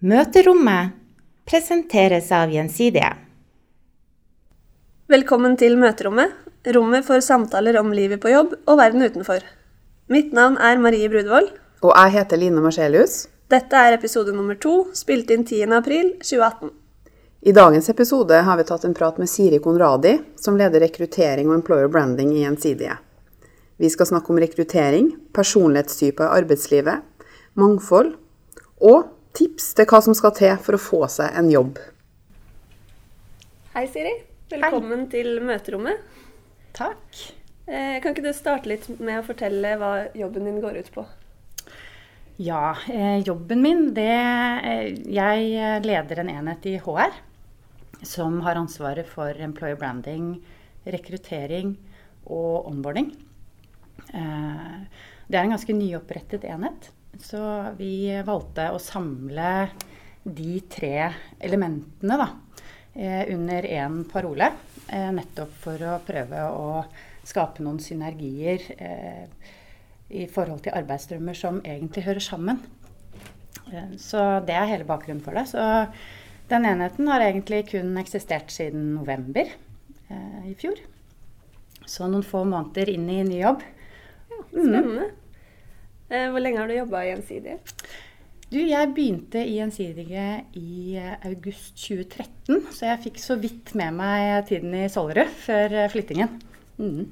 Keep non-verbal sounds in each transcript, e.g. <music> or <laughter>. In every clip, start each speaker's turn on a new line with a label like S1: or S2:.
S1: Møterommet presenteres av Gjensidige.
S2: Velkommen til Møterommet, rommet for samtaler om livet på jobb og verden utenfor. Mitt navn er Marie Brudvold.
S3: Og jeg heter Line Marcelius.
S2: Dette er episode nummer to, spilt inn 10. april 2018.
S3: I dagens episode har vi tatt en prat med Siri Konradi, som leder rekruttering og employer branding i Gjensidige. Vi skal snakke om rekruttering, personlighetstyper i arbeidslivet, mangfold og tips til hva som skal til for å få seg en jobb.
S2: Hei, Siri. Velkommen til Møterommet.
S1: Takk.
S2: Eh, kan ikke du starte litt med å fortelle hva jobben din går ut på?
S1: Ja, eh, jobben min det eh, Jeg leder en enhet i HR som har ansvaret for employer branding, rekruttering og onboarding. Eh, det er en ganske nyopprettet enhet, så vi valgte å samle de tre elementene da, eh, under én parole. eh, Nettopp for å prøve å skape noen synergier eh, i forhold til arbeidsstrømmer som egentlig hører sammen. Så det er hele bakgrunnen for det. Så den enheten har egentlig kun eksistert siden november eh, i fjor. Så noen få måneder inn i ny jobb.
S2: Ja, Spennende. Eh, hvor lenge har du jobba i Gjensidige?
S1: Du, jeg begynte i Gjensidige i eh, august 2013, så jeg fikk så vidt med meg tiden i Sollerud før eh, flyttingen. Mm.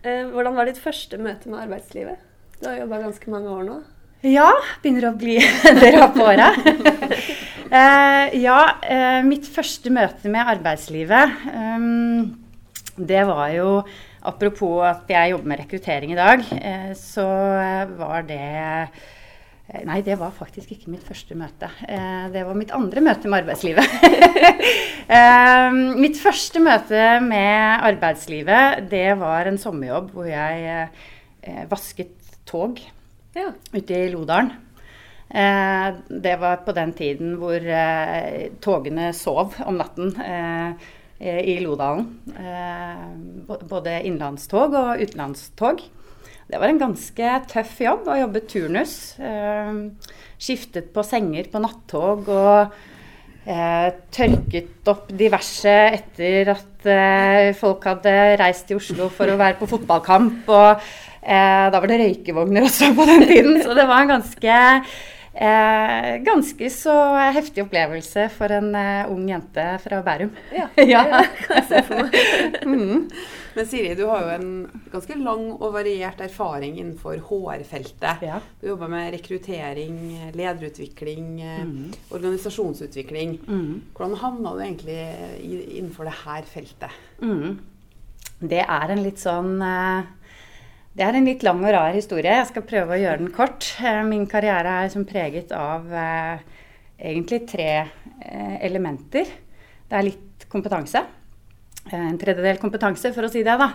S2: Eh, hvordan var ditt første møte med arbeidslivet? Du har jobba ganske mange år nå.
S1: Ja, begynner å bli <laughs> dra på åra. uh, ja, uh, mitt første møte med arbeidslivet, um, det var jo Apropos at jeg jobber med rekruttering i dag, eh, så var det eh, Nei, det var faktisk ikke mitt første møte. Eh, det var mitt andre møte med arbeidslivet. <laughs> Eh, mitt første møte med arbeidslivet, det var en sommerjobb hvor jeg eh, vasket tog
S2: Ja.
S1: ute i Lodalen. Eh, det var på den tiden hvor eh, togene sov om natten eh, i Lodalen. Eh, både innenlandstog og utenlandstog. Det var en ganske tøff jobb å jobbe turnus. Eh, skiftet på senger på nattog og eh, tørket opp diverse etter at eh, folk hadde reist til Oslo for å være på fotballkamp. Og eh, da var det røykevogner også på den tiden, så det var en ganske Eh, ganske så heftig opplevelse for en eh, ung jente fra Bærum.
S2: Ja, <laughs>
S1: Ja.
S2: det kan jeg se for meg. <laughs>
S1: Mm.
S3: Men Siri, du har jo en ganske lang og variert erfaring innenfor HR-feltet.
S1: Ja.
S3: Du jobber med rekruttering, lederutvikling, eh,
S1: Mm.
S3: organisasjonsutvikling.
S1: Mm.
S3: Hvordan havna du egentlig innenfor det her feltet?
S1: Mm. Det er en litt sånn eh, Det er en litt lang og rar historie. Jeg skal prøve å gjøre den kort. Eh, Min karriere er som preget av eh, egentlig tre eh, elementer. Det er litt kompetanse. Eh, En tredjedel kompetanse, for å si det, da.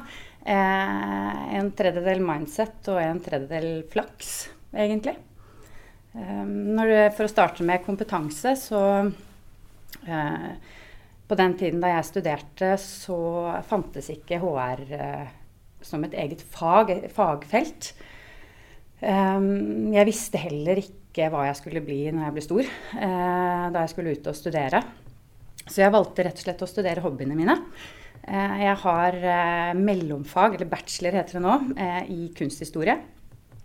S1: Eh, En tredjedel mindset og en tredjedel flaks, egentlig. Eh, du, for å starte med kompetanse, så På den tiden da jeg studerte, så fantes ikke HR eh, som et eget fag, fagfelt. Um, jeg visste heller ikke hva jeg skulle bli når jeg ble stor, eh, da jeg skulle ut og studere. Så jeg valgte rett og slett å studere hobbyene mine. Eh, jeg har eh, mellomfag, eller bachelor heter det nå, i kunsthistorie.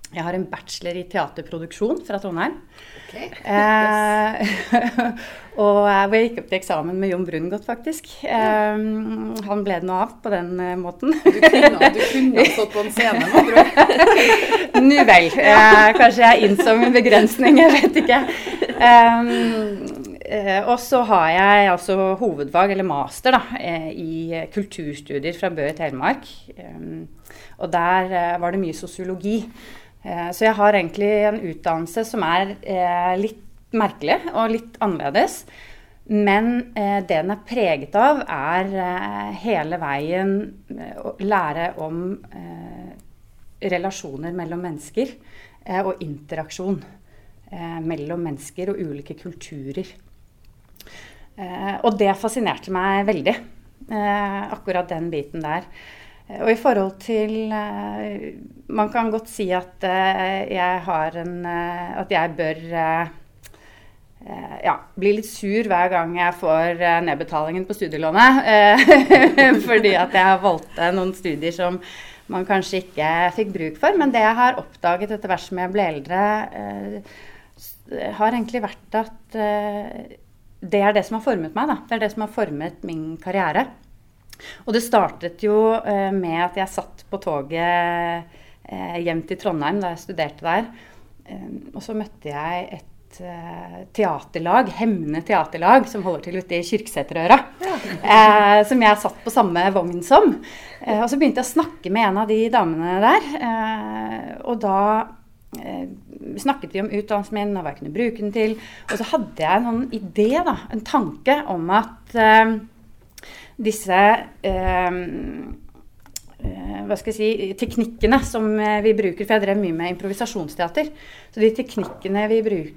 S1: Jeg har en bachelor i teaterproduksjon fra Trondheim. Eh, <laughs> og eh, jeg gikk opp til eksamen med Jon Brungot, faktisk. Eh, han ble det noe av på den eh, måten.
S3: Du kunne, du kunne stått på en scene, andre ord. <laughs>
S1: Nu vel. Eh, kanskje jeg innså min begrensning, jeg vet ikke. Um, eh, og så har jeg altså hovedfag, eller master, da, i kulturstudier fra Bø i Telemark. Um, og der var det mye sosiologi. Eh, så jeg har egentlig en utdannelse som er eh, litt merkelig og litt annerledes. Men eh, det den er preget av, er hele veien å lære om relasjoner mellom mennesker og interaksjon mellom mennesker og ulike kulturer. Og det fascinerte meg veldig, akkurat den biten der. Eh, Og i forhold til eh, Man kan godt si at eh, jeg har en At jeg bør ja, blir litt sur hver gang jeg får nedbetalingen på studielånet. <laughs> Fordi at jeg valgte noen studier som man kanskje ikke fikk bruk for. Men det jeg har oppdaget etter hvert som jeg ble eldre, har egentlig vært at det er det som har formet meg. Da. Det er det som har formet min karriere. Og det startet jo eh, med at jeg satt på toget eh, hjem til Trondheim da jeg studerte der. Eh, og så møtte jeg et teaterlag, Hemne teaterlag, som holder til ute i Kyrksæterøra. Eh, som jeg satt på samme vogn som. Eh, og så begynte jeg å snakke med en av de damene der. Eh, og da snakket vi om utdannelsen min og hva jeg kunne bruke den til. Og så hadde jeg en sånn idé, da, en tanke om at disse eh, eh, hva skal jeg si, teknikkene som eh, vi bruker, for jeg drev mye med improvisasjonsteater. Så de teknikkene vi bruker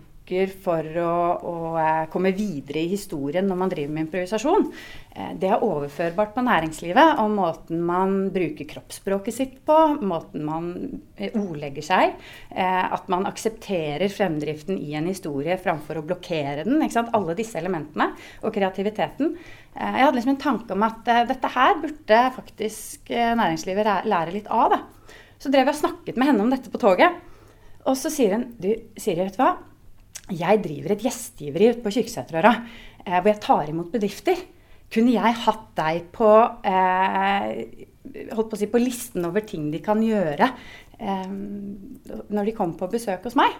S1: for å, å eh, komme videre i historien når man driver med improvisasjon, eh, det er overførbart på næringslivet. Og måten man bruker kroppsspråket sitt på, måten man eh, ordlegger seg. At man aksepterer fremdriften i en historie framfor å blokkere den. Alle disse elementene. Og kreativiteten. Jeg hadde liksom en tanke om at dette her burde faktisk næringslivet lære litt av. Da. Så drev jeg og snakket med henne om dette på toget. Og så sier hun du, Siri, vet du hva? Jeg driver et gjestgiveri ute på Kyrksæterøra eh, hvor jeg tar imot bedrifter. Kunne jeg hatt deg på, eh, på, si, på listen over ting de kan gjøre eh, når de kommer på besøk hos meg?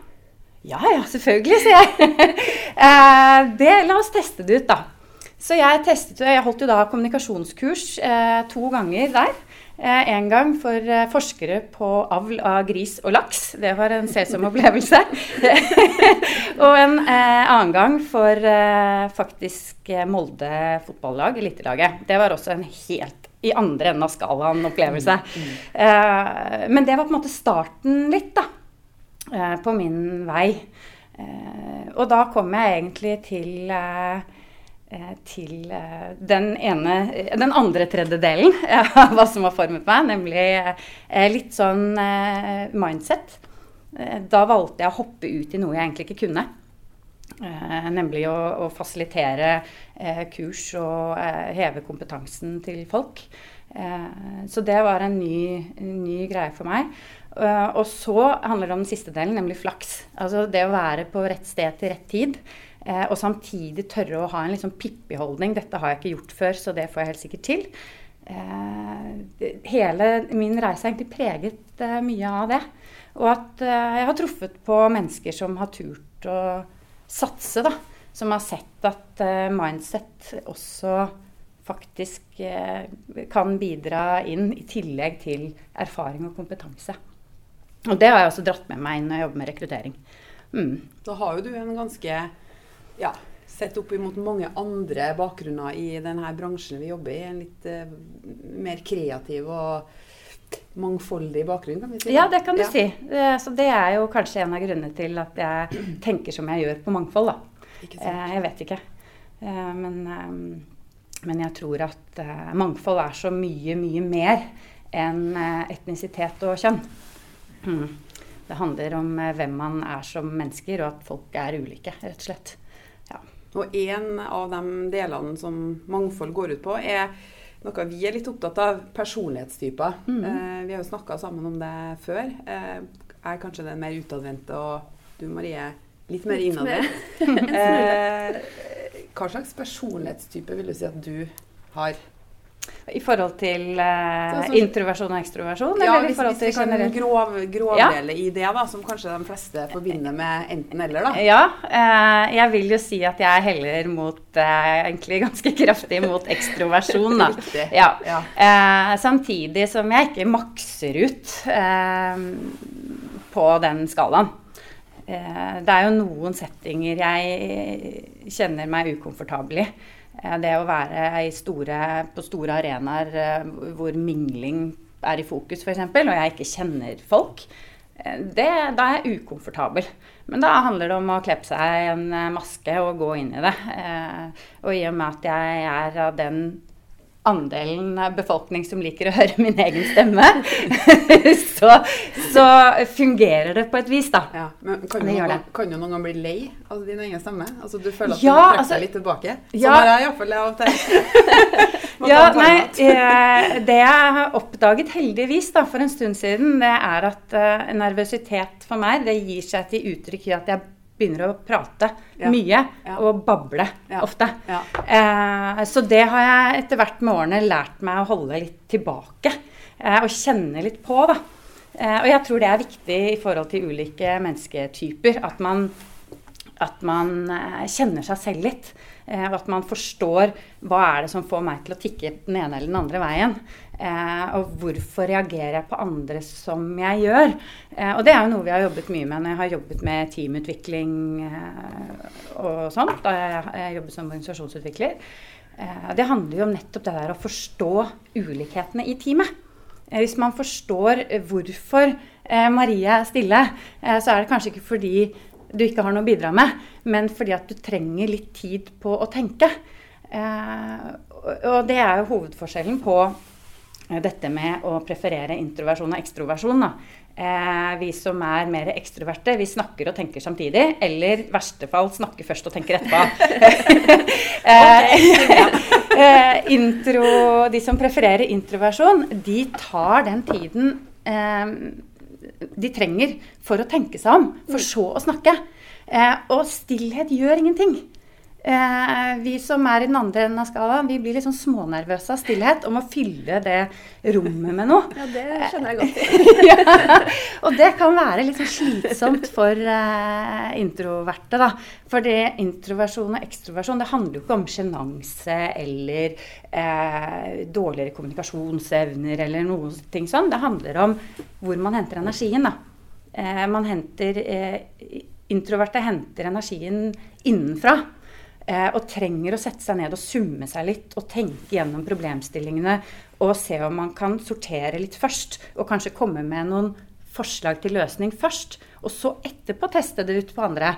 S1: Ja, ja, selvfølgelig, sier jeg. <laughs> eh, det, la oss teste det ut, da. Så jeg testet, jeg holdt jo da kommunikasjonskurs eh, to ganger der. Eh, en gang for eh, forskere på avl av gris og laks. Det var en selsom opplevelse. <laughs> og en eh, annen gang for eh, faktisk eh, Molde fotballag, elitelaget. Det var også en helt i andre enden av skalaen opplevelse. Eh, men det var på en måte starten litt, da. eh, på min vei. Eh, og da kom jeg egentlig til til eh, den ene Den andre tredjedelen <laughs> av hva som har formet meg, nemlig eh, litt sånn eh, mindset. Eh, Da valgte jeg å hoppe ut i noe jeg egentlig ikke kunne. Eh, nemlig å, å fasilitere eh, kurs og eh, heve kompetansen til folk. Eh, så det var en ny, ny greie for meg. Eh, og så handler det om den siste delen, nemlig flaks. Altså det å være på rett sted til rett tid. Eh, og samtidig tørre å ha en litt sånn Pippi-holdning. Dette har jeg ikke gjort før, så det får jeg helt sikkert til. Eh, hele min reise er egentlig preget eh, mye av det. Og at eh, jeg har truffet på mennesker som har turt å satse, da. Som har sett at eh, mindset også faktisk eh, kan bidra inn i tillegg til erfaring og kompetanse. Og det har jeg også dratt med meg når jeg jobber med rekruttering. Mm.
S3: Da har jo du en ganske ja, sett opp imot mange andre bakgrunner i denne bransjen vi jobber i. En litt uh, mer kreativ og mangfoldig bakgrunn, kan vi si.
S1: Ja, det kan du
S3: Ja.
S1: si. Eh, Så det er jo kanskje en av grunnene til at jeg <clears throat> tenker som jeg gjør på mangfold, da.
S3: Ikke sant?
S1: Eh, Jeg vet ikke. Men, men jeg tror at mangfold er så mye, mye mer enn etnisitet og kjønn. Mm. Det handler om hvem man er som mennesker, og at folk er ulike, rett og slett.
S3: Og en av de delene som mangfold går ut på, er noe vi er litt opptatt av, personlighetstyper.
S1: Mhm.
S3: Eh, vi har jo snakka sammen om det før. Eh, jeg er kanskje den mer utadvendte, og du Marie Litt mer. innadvendt. <laughs> eh, hva slags personlighetstype vil du si at du har?
S1: I forhold til eh,
S3: Sånn
S1: introversjon og ekstroversjon?
S3: Ja,
S1: eller i
S3: hvis,
S1: forhold
S3: hvis
S1: til
S3: vi kan grov, grovdele i det, da, som kanskje de fleste forbinder med enten-eller. da.
S1: Ja, eh, jeg vil jo si at jeg heller mot eh, egentlig ganske <laughs> kraftig mot ekstroversjon, da. Ja.
S3: Ja.
S1: Eh, samtidig som jeg ikke makser ut eh, på den skalaen. Eh, det er jo noen settinger jeg kjenner meg ukomfortabel i. Eh, det å være store, på store arenaer eh, hvor mingling er i fokus, f.eks., og jeg ikke kjenner folk, eh, det, da er jeg ukomfortabel. Men da handler det om å kle på seg en maske og gå inn i det. Og i og med at jeg er av den andelen befolkning som liker å <laughs> høre min egen stemme, <laughs> så, så, fungerer det på et vis, da.
S3: Ja, men kan du, noen, kan du noen gang bli lei av din egen stemme? Altså Du føler at
S1: ja,
S3: du trekker
S1: altså,
S3: deg litt tilbake?
S1: Ja,
S3: sånn har jeg iallfall av og til.
S1: ja, nei, eh, det jeg har oppdaget heldigvis da, for en stund siden, det er at uh, nervøsitet for meg det gir seg til uttrykk i at jeg begynner å prate ja. mye ja. og bable ja. ofte. Eh, så det har jeg etter hvert med årene lært meg å holde litt tilbake. Eh, og kjenne litt på, da. Eh, og jeg tror det er viktig i forhold til ulike mennesketyper. At man, at man eh, kjenner seg selv litt. Og at man forstår hva er det som får meg til å tikke den ene eller den andre veien. Eh, og hvorfor reagerer jeg på andre som jeg gjør? Eh, og det er jo noe vi har jobbet mye med når jeg har jobbet med teamutvikling eh, og sånt. Da jeg, jeg jobbet som organisasjonsutvikler. Eh, det handler jo om nettopp det der å forstå ulikhetene i teamet. Eh, hvis man forstår hvorfor eh, Marie er stille, så er det kanskje ikke fordi du ikke har noe å bidra med, men fordi at du trenger litt tid på å tenke. og det er jo hovedforskjellen på dette med å preferere introversjon og ekstroversjon. Eh, vi som er mer ekstroverte, vi snakker og tenker samtidig. Eller i verste fall snakker først og tenker etterpå. <laughs> <laughs> eh, intro, de som prefererer introversjon, de tar den tiden eh, de trenger for å tenke seg om, for så å snakke. Eh, og stillhet gjør ingenting. Eh, vi som er i den andre enden av skalaen, vi blir litt sånn smånervøse av stillhet om å fylle det rommet med noe.
S2: Ja, det skjønner jeg godt. <laughs> ja,
S1: og det kan være litt sånn slitsomt for eh, introverte, da. For det introversjon og ekstroversjon, det handler jo ikke om sjenanse eller eh, dårligere kommunikasjonsevner eller noe ting sånn. Det handler om hvor man henter energien, da. Eh, man henter eh, Introverte henter energien innenfra. Eh, og trenger å sette seg ned og summe seg litt og tenke gjennom problemstillingene og se om man kan sortere litt først. Og kanskje komme med noen forslag til løsning først. Og så etterpå teste det ut på andre.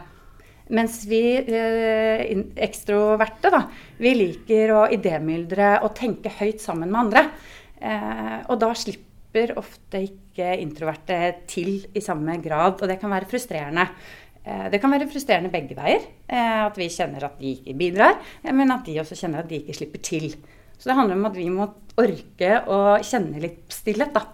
S1: Mens vi eh, ekstroverte, da, vi liker å idémyldre og tenke høyt sammen med andre. Eh, og da slipper ofte ikke introverte til i samme grad, og det kan være frustrerende. Eh, det kan være frustrerende begge veier. Eh, at vi kjenner at de ikke bidrar, eh, men at de også kjenner at de ikke slipper til. Så det handler om at vi må orke å kjenne litt stillhet, da.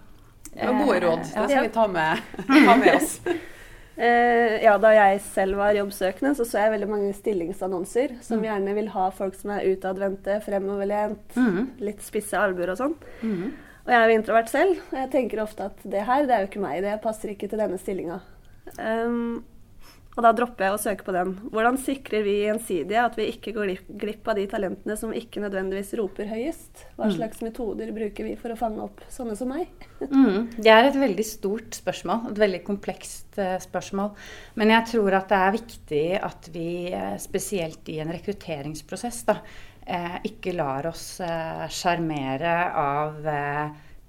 S3: Det var gode råd. Det skal vi ta med, <laughs> ta med oss. <laughs>
S2: ja, da jeg selv var jobbsøkende, så så jeg veldig mange stillingsannonser som mm. gjerne vil ha folk som er utadvendte, fremoverlent, mm. litt spisse albuer og sånn. Mm. Og jeg er jo introvert selv, og jeg tenker ofte at det her, det er jo ikke meg. Det passer ikke til denne stillinga. Um, og da dropper jeg å søke på den. Hvordan sikrer vi gjensidige at vi ikke går glipp av de talentene som ikke nødvendigvis roper høyest? Hva mm. slags metoder bruker vi for å fange opp sånne som meg? <laughs>
S1: mm. Det er et veldig stort spørsmål, et veldig komplekst uh, spørsmål. Men jeg tror at det er viktig at vi, uh, spesielt i en rekrutteringsprosess, da, uh, ikke lar oss sjarmere av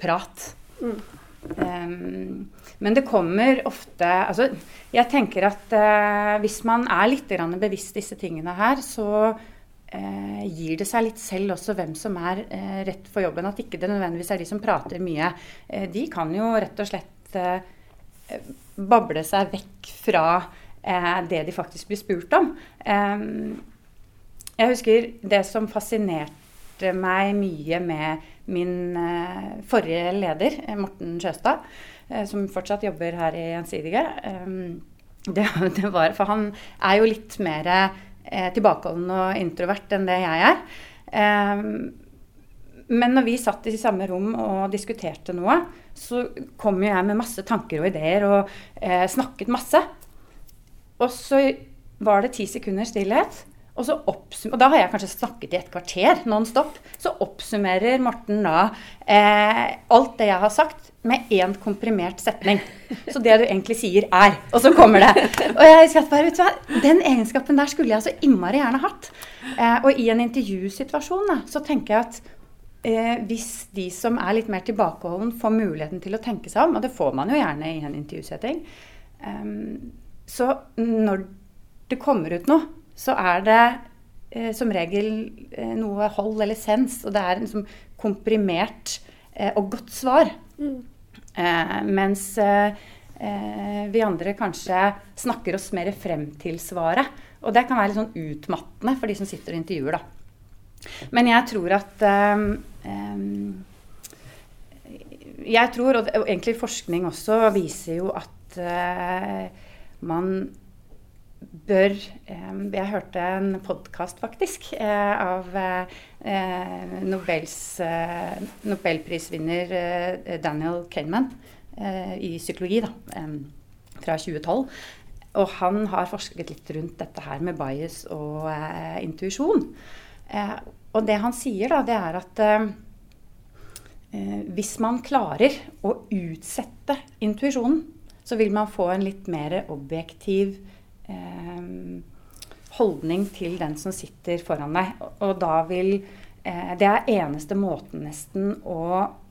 S1: prat. Mm. Um, men det kommer ofte altså, Jeg tenker at uh, hvis man er litt bevisst disse tingene her, så uh, gir det seg litt selv også hvem som er uh, rett for jobben. At ikke det nødvendigvis er de som prater mye. de kan jo rett og slett bable seg vekk fra det de faktisk blir spurt om. Um, jeg husker det som fascinerte meg mye med min eh, forrige leder, eh, Morten Sjøstad, eh, som fortsatt jobber her i Gjensidige. Det, <laughs> det var, for han er jo litt mer tilbakeholden og introvert enn det jeg er. Men når vi satt i samme rom og diskuterte noe, så kom jo jeg med masse tanker og ideer og eh, snakket masse. Og så var det ti sekunder stillhet. Og, og, da har jeg kanskje snakket i et kvarter non stop. Så oppsummerer Morten da eh, alt det jeg har sagt, med én komprimert setning. Så det du egentlig sier, er Og så kommer det. Og jeg at bare, vet du hva, Den egenskapen der skulle jeg så innmari gjerne hatt. Eh, og i en intervjusituasjon da, så tenker jeg at eh, hvis de som er litt mer tilbakeholden, får muligheten til å tenke seg om, og det får man jo gjerne i en intervjusetting, eh, så når det kommer ut noe så er det eh, som regel eh, noe hold eller sens, og det er en liksom, komprimert eh, og godt svar. Mm. Eh, mens eh, vi andre kanskje snakker oss mer frem til svaret. Og det kan være litt sånn utmattende for de som sitter og intervjuer, da. Men jeg tror at Jeg tror, og egentlig forskning også viser jo at man bør Jeg hørte en podkast, faktisk, eh, av eh, Nobels, eh, nobelprisvinner Daniel Kahneman i psykologi da, fra 2012. Og han har forsket litt rundt dette her med bias og eh, intuisjon. Eh, og det han sier, da, det er at eh, hvis man klarer å utsette intuisjonen, så vil man få en litt mer objektiv eh, holdning til den som sitter foran deg. Og da vil eh, Det er eneste måten nesten å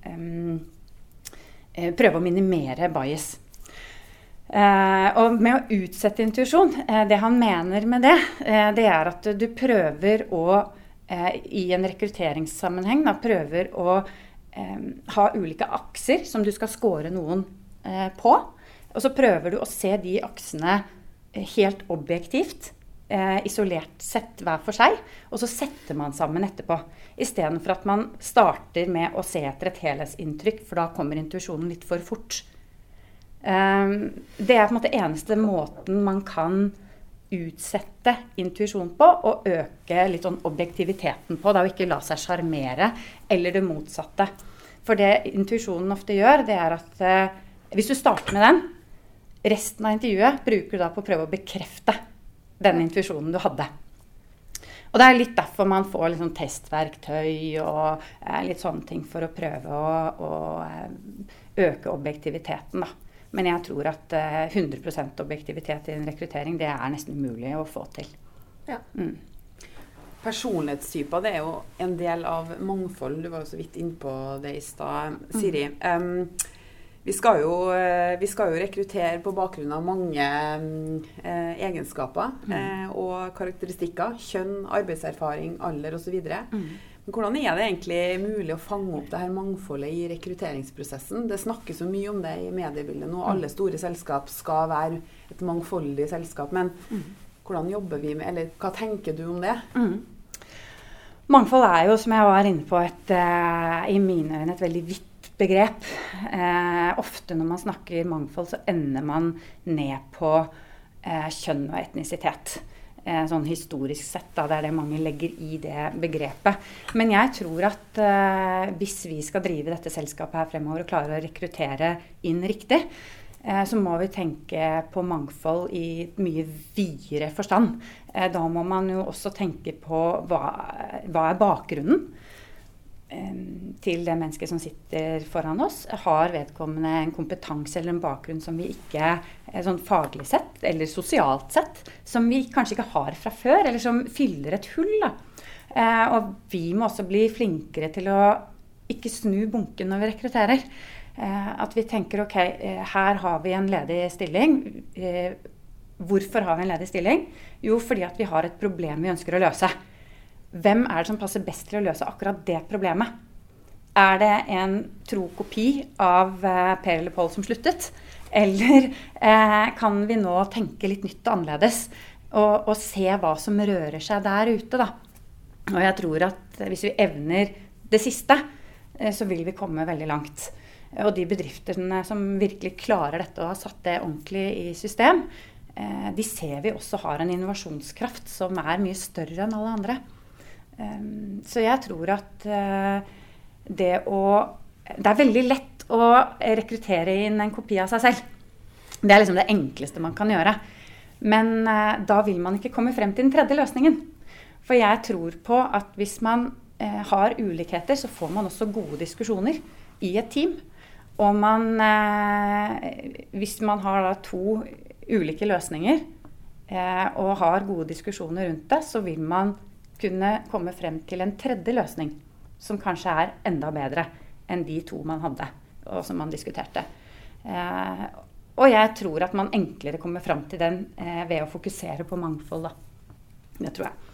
S1: eh, prøve å minimere bias. Eh, og med å utsette intuisjon, eh, det han mener med det, eh, det er at du prøver å i en rekrutteringssammenheng da, prøver å ha ulike akser som du skal score noen på. Og så prøver du å se de aksene helt objektivt, eh, isolert sett hver for seg, og så setter man sammen etterpå. Istedenfor at man starter med å se etter et helhetsinntrykk, for da kommer intuisjonen litt for fort. Eh, det er på en måte eneste måten man kan utsette intuisjon på og øke litt sånn objektiviteten på. Det er å ikke la seg sjarmere, eller det motsatte. For det intuisjonen ofte gjør, det er at eh, hvis du starter med den, Resten av intervjuet bruker du da på å prøve å bekrefte den intuisjonen du hadde. Og det er litt derfor man får liksom testverktøy og eh, litt sånne ting for å prøve å, å eh, øke objektiviteten. Da. Men jeg tror at eh, 100% objektivitet i en rekruttering det er nesten umulig å få til.
S3: Ja. Mm. Personlighetstyper det er jo en del av mangfold. Du var jo så vidt innpå det i stad, Siri. Mm. Um, vi skal, jo, eh, vi skal, jo, rekruttere på bakgrunn av mange eh, egenskaper mm. eh, og karakteristikker. Kjønn, arbeidserfaring, alder osv. Mm. Men hvordan er det egentlig mulig å fange opp det her mangfoldet i rekrutteringsprosessen? Det snakkes så mye om det i mediebildet nå. Alle mm. store selskap skal være et mangfoldig selskap. Men mm. hvordan jobber vi med Eller hva tenker du om det? Mm.
S1: Mangfold er jo, som jeg var inne på, et, uh, i mine øyne et veldig vidt begrep. Eh, ofte når man snakker mangfold, så ender man ned på eh, kjønn og etnisitet. Eh, sånn historisk sett, da, det er det mange legger i det begrepet. Men jeg tror at eh, hvis vi skal drive dette selskapet her fremover og klare å rekruttere inn riktig, eh, så må vi tenke på mangfold i mye videre forstand. Eh, da må man jo også tenke på hva, hva er bakgrunnen til det mennesket som sitter foran oss, har vedkommende en kompetanse eller en bakgrunn som vi ikke eh, sånn faglig sett eller sosialt sett, som vi kanskje ikke har fra før, eller som fyller et hull. Da. Eh, og vi må også bli flinkere til å ikke snu bunken når vi rekrutterer. Eh, at vi tenker ok, her har vi en ledig stilling. Hvorfor har vi en ledig stilling? Jo, fordi at vi har et problem vi ønsker å løse. Hvem er det som passer best til å løse akkurat det problemet? Er det en tro kopi av eh, Per eller Pål som sluttet? Eller eh, kan vi nå tenke litt nytt og annerledes og, og, se hva som rører seg der ute, da? Og jeg tror at hvis vi evner det siste, eh, så vil vi komme veldig langt. Og de bedriftene som virkelig klarer dette og har satt det ordentlig i system, eh, de ser vi også har en innovasjonskraft som er mye større enn alle andre. Ehm, så jeg tror at eh, det å Det er veldig lett å rekruttere inn en kopi av seg selv. Det er liksom det enkleste man kan gjøre. Men eh, da vil man ikke komme frem til den tredje løsningen. For jeg tror på at hvis man eh, har ulikheter, så får man også gode diskusjoner i et team. Og man Hvis man har da to ulike løsninger og har gode diskusjoner rundt det, så vil man kunne komme frem til en tredje løsning som kanskje er enda bedre enn de to man hadde, og som man diskuterte. Eh, og jeg tror at man enklere kommer fram til den eh, ved å fokusere på mangfold. Da. Det tror jeg.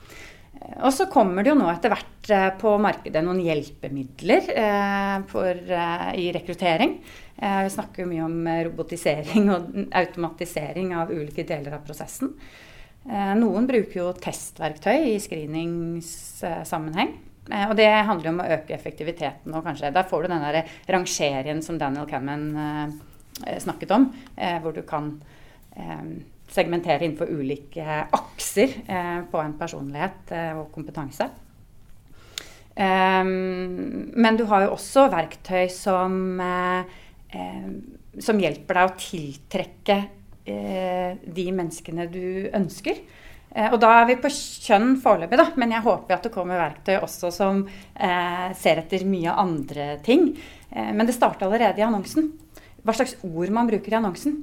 S1: Og så kommer det jo nå etter hvert eh, på markedet noen hjelpemidler eh, for, eh, i rekruttering. Eh, vi snakker jo mye om robotisering og automatisering av ulike deler av prosessen. Eh, noen bruker jo testverktøy i screeningsammenheng. Eh, og det handler om å øke effektiviteten. og kanskje, Der får du den der rangerien som Daniel Canman snakket om, hvor du kan segmentere innenfor ulike akser eh, på en personlighet eh, og kompetanse. Men du har jo også verktøy som, eh, som hjelper deg å tiltrekke eh, de menneskene du ønsker. Eh, og da er vi på kjønn foreløpig, da, men jeg håper at det kommer verktøy også som eh, ser etter mye andre ting. men det starter allerede i annonsen. Hva slags ord man bruker i annonsen.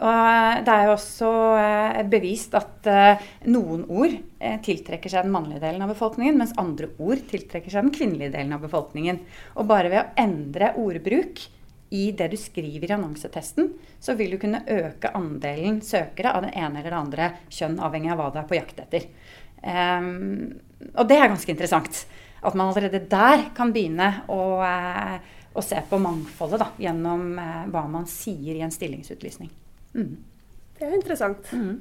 S1: Og det er jo også eh, bevist at eh, noen ord eh, tiltrekker seg den mannlige delen av befolkningen, mens andre ord tiltrekker seg den kvinnelige delen av befolkningen. Og bare ved å endre ordbruk i det du skriver i annonsetesten, så vil du kunne øke andelen søkere av det ene eller det andre kjønn, avhengig av hva du er på jakt etter. Um, og det er ganske interessant. At man allerede der kan begynne å, å se på mangfoldet da, gjennom hva man sier i en stillingsutlysning.
S2: Mm. Det er interessant. Mm.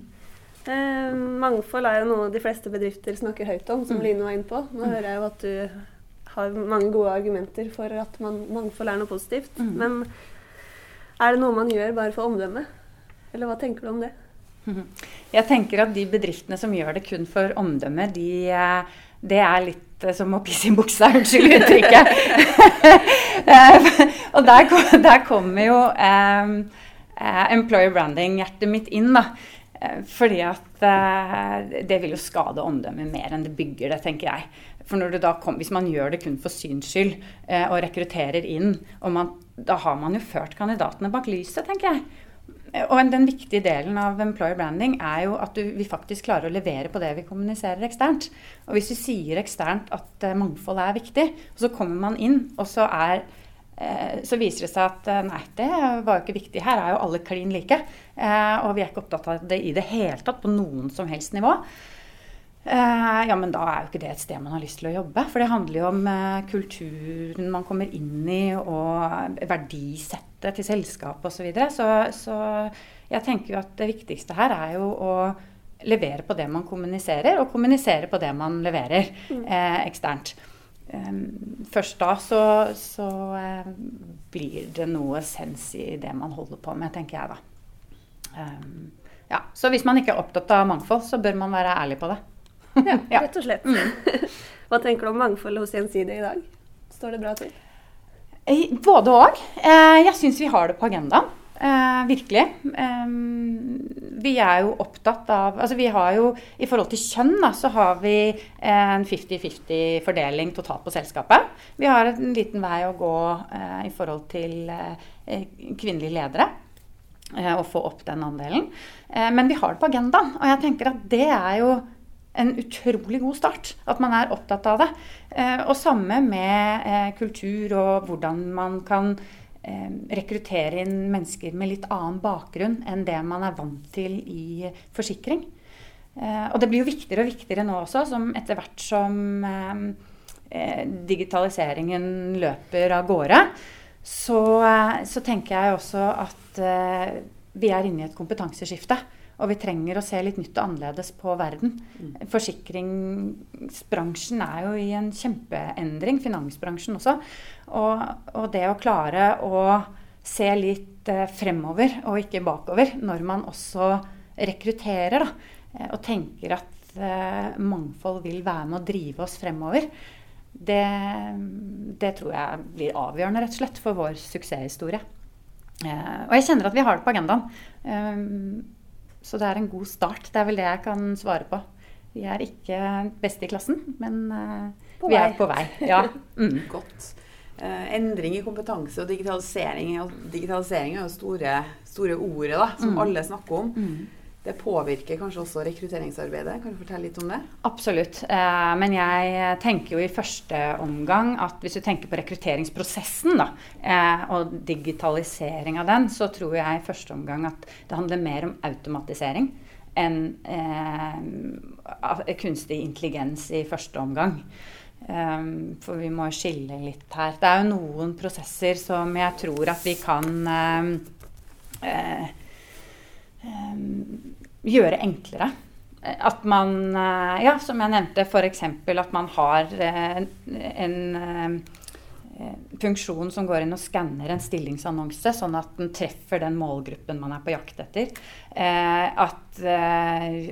S2: Eh, mangfold er jo noe de fleste bedrifter snakker høyt om, som mm. Line var inne på. Nå mm. hører jeg jo at du har mange gode argumenter for at man, mangfold er noe positivt. Mm. Men er det noe man gjør bare for omdømmet? Eller hva tenker du om det? <laughs>
S1: Jeg tenker at de bedriftene som gjør det kun for omdømme, de, eh, det er litt eh, som å pisse i buksa, <laughs> unnskyld uttrykket. <laughs> Og der, der kommer jo eh, employer branding-hjertet mitt inn. da. Eh, fordi at eh, det vil jo skade omdømmet mer enn det bygger det, tenker jeg. For kom, Hvis man gjør det kun for syns skyld eh, og rekrutterer inn, og man, da har man jo ført kandidatene bak lyset, tenker jeg. Og den viktige delen av employer branding er jo at du, vi faktisk klarer å levere på det vi kommuniserer eksternt. Og hvis vi sier eksternt at mangfold er viktig, så kommer man inn, og så er så viser det seg at eh, nei, det var jo ikke viktig. Her er jo alle klin like. Eh, og vi er ikke opptatt av det i det hele tatt på noen som helst nivå. Ja, men da er jo ikke det et sted man har lyst til å jobbe. For det handler jo om kulturen man kommer inn i, og verdisettet til selskapet osv. Så, videre. så Så jeg tenker jo at det viktigste her er jo å levere på det man kommuniserer, og kommunisere på det man leverer mm. eh, eksternt. Um, først da så, så uh, blir det noe sens i det man holder på med, tenker jeg da. Um, ja, så hvis man ikke er opptatt av mangfold, så bør man være ærlig på det.
S2: ja, <laughs> rett og slett. Mm. Hva tenker du om mangfoldet hos Gjensidige i dag? Står det bra til?
S1: Både òg. Eh, jeg syns vi har det på agendaen. Eh, virkelig. Eh, vi er jo opptatt av altså vi har jo, I forhold til kjønn da, så har vi en 50-50 fordeling totalt på selskapet. Vi har en liten vei å gå eh, i forhold til eh, kvinnelige ledere. Eh, å få opp den andelen. Eh, men vi har det på agendaen. Og jeg tenker at det er jo en utrolig god start. At man er opptatt av det. Eh, og samme med kultur og hvordan man kan eh, rekruttere inn mennesker med litt annen bakgrunn enn det man er vant til i forsikring. Eh, og det blir jo viktigere og viktigere nå også, som etter hvert som eh, eh digitaliseringen løper av gårde, så, eh, så, tenker jeg også at eh, vi er inne i et kompetanseskifte. Og vi trenger å se litt nytt og annerledes på verden. Mm. Forsikringsbransjen er jo i en kjempeendring, finansbransjen også. Og, og det å klare å se litt eh, fremover og ikke bakover når man også rekrutterer, da, eh, og tenker at eh, mangfold vil være med å drive oss fremover, det, det, tror jeg blir avgjørende rett og slett for vår suksesshistorie. Eh, og jeg kjenner at vi har det på agendaen. Så det er en god start. Det er vel det jeg kan svare på. Vi er ikke best i klassen, men uh, vi er på vei. Ja. <laughs>
S3: Mm. Godt. Uh, endring i kompetanse og digitalisering. Og digitalisering er jo store, store ordet da, som mm. alle snakker om. Mm. Det påvirker kanskje også rekrutteringsarbeidet? Kan du fortelle litt om det?
S1: Absolutt. Eh, men jeg tenker jo i første omgang at hvis du tenker på rekrutteringsprosessen da, eh, og digitalisering av den, så tror jeg i første omgang at det handler mer om automatisering enn eh, kunstig intelligens i første omgang. For vi må skille litt her. Det er jo noen prosesser som jeg tror at vi kan gjøre enklere. At man, uh, ja, som jeg nevnte, f.eks. at man har uh, en funksjon som går inn og skanner en stillingsannonse, sånn at den treffer den målgruppen man er på jakt etter. at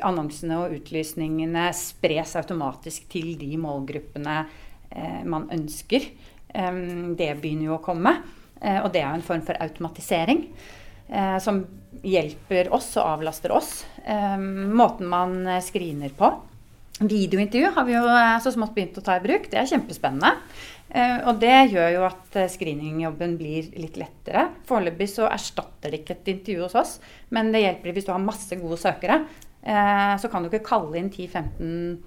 S1: annonsene og utlysningene spres automatisk til de målgruppene man ønsker. det begynner jo å komme. og det er jo en form for automatisering. Eh, som hjelper oss og avlaster oss. Eh, måten man eh, screener på. Videointervju har vi jo så smått begynt å ta i bruk. Det er kjempespennende. og det gjør jo at screeningjobben blir litt lettere. Foreløpig så erstatter det ikke et intervju hos oss, men det hjelper hvis du har masse gode søkere. så kan du ikke kalle inn 10-15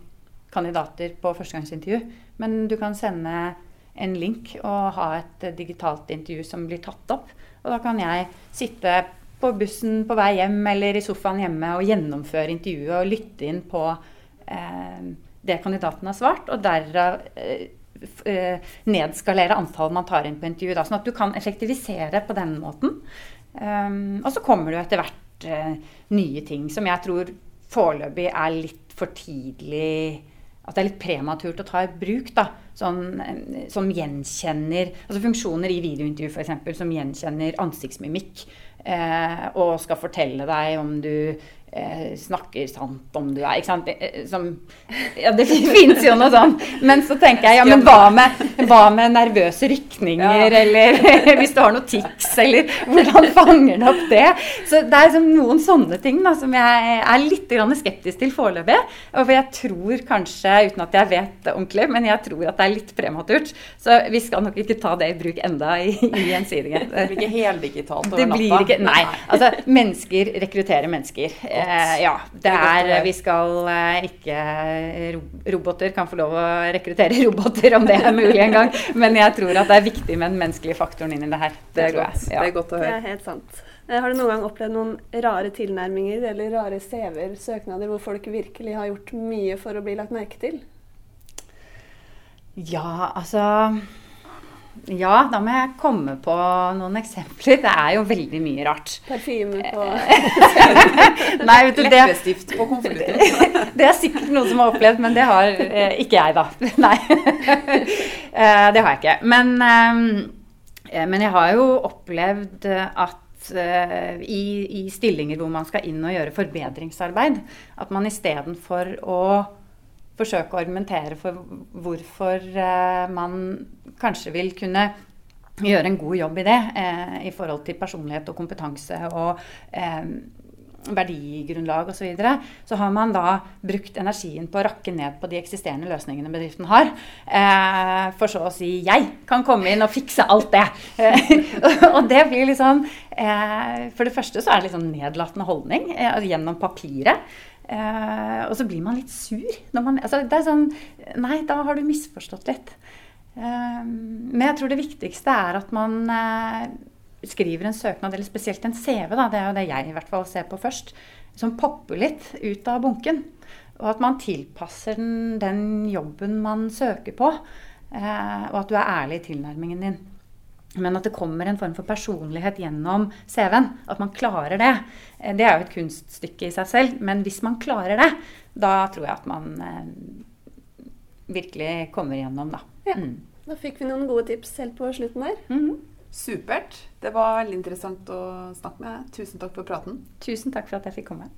S1: kandidater på førstegangsintervju, men du kan sende en link og ha et digitalt intervju som blir tatt opp. Og da kan jeg sitte på bussen på vei hjem eller i sofaen hjemme og gjennomføre intervjuet og lytte inn på eh, det kandidaten har svart, og derav eh, eh, nedskalere antallet man tar inn på intervju. Sånn at du kan effektivisere på den måten. Um, og så kommer det jo etter hvert uh, nye ting som jeg tror foreløpig er litt for tidlig At det er litt prematurt å ta i bruk. da sånn, som gjenkjenner altså Funksjoner i videointervju for eksempel, som gjenkjenner ansiktsmimikk. Eh, og skal fortelle deg om du eh, snakker sant om du er ikke sant? Eh, som, ja, det <laughs> fins jo noe sånt. Men så tenker jeg ja, men hva med, hva med nervøse rykninger, ja. <laughs> eller hvis du har noe tics, eller hvordan fanger du opp det? Så det er noen sånne ting da, som jeg er litt skeptisk til foreløpig. Og for jeg tror kanskje, uten at jeg vet det ordentlig, men jeg tror at det er litt prematurt. Så vi skal nok ikke ta det i bruk enda i, i gjensidige.
S3: Det blir ikke heldigitalt
S1: over natta? Ikke, nei. Altså, mennesker rekrutterer mennesker. Eh, ja. Det er Vi skal eh, ikke Roboter kan få lov å rekruttere <laughs> roboter, om det er mulig en gang. Men jeg tror at det er viktig med den menneskelige faktoren inn i det her.
S3: Det, det, er, ja. det er godt å høre.
S2: Det er helt sant. Eh, har du noen gang opplevd noen rare tilnærminger eller rare CV-er, søknader, hvor folk virkelig har gjort mye for å bli lagt merke til?
S1: Ja, altså ja, da må jeg komme på noen eksempler. Det er jo veldig mye rart.
S2: Parfyme på <laughs>
S1: Nei, vet du, det,
S3: Leppestift på konvolutten. <laughs>
S1: det er sikkert noen som har opplevd, men det har eh, ikke jeg, da. <laughs> Nei. eh, det har jeg ikke. Men, eh, men, jeg har jo opplevd at eh, i, i stillinger hvor man skal inn og gjøre forbedringsarbeid, at man istedenfor å forsøke å argumentere for hvorfor eh, man kanskje vil kunne gjøre en god jobb i det eh, i forhold til personlighet og kompetanse og eh, verdigrunnlag osv., så, videre, så har man da brukt energien på å rakke ned på de eksisterende løsningene bedriften har. Eh, for så å si 'jeg kan komme inn og fikse alt det'. <laughs> og det blir liksom eh, For det første så er det sånn nedlatende holdning eh, gjennom papiret. Eh, og så blir man litt sur. Man, altså, det er sånn Nei, da har du misforstått litt. Eh, men jeg tror det viktigste er at man eh, skriver en søknad, eller spesielt en CV, da, det er jo det jeg i hvert fall ser på først, som popper litt ut av bunken. Og at man tilpasser den, den jobben man søker på. Eh, og at du er ærlig i tilnærmingen din. Men at det kommer en form for personlighet gjennom CV-en. At man klarer det. Eh, det er jo et kunststykke i seg selv. Men hvis man klarer det, da tror jeg at man eh, virkelig kommer gjennom, da.
S2: Ja. Mm. Da fikk vi noen gode tips helt på slutten der. Mm -hmm.
S3: Supert. Det var veldig interessant å snakke med deg. Tusen takk for praten.
S1: Tusen takk for at jeg fikk komme.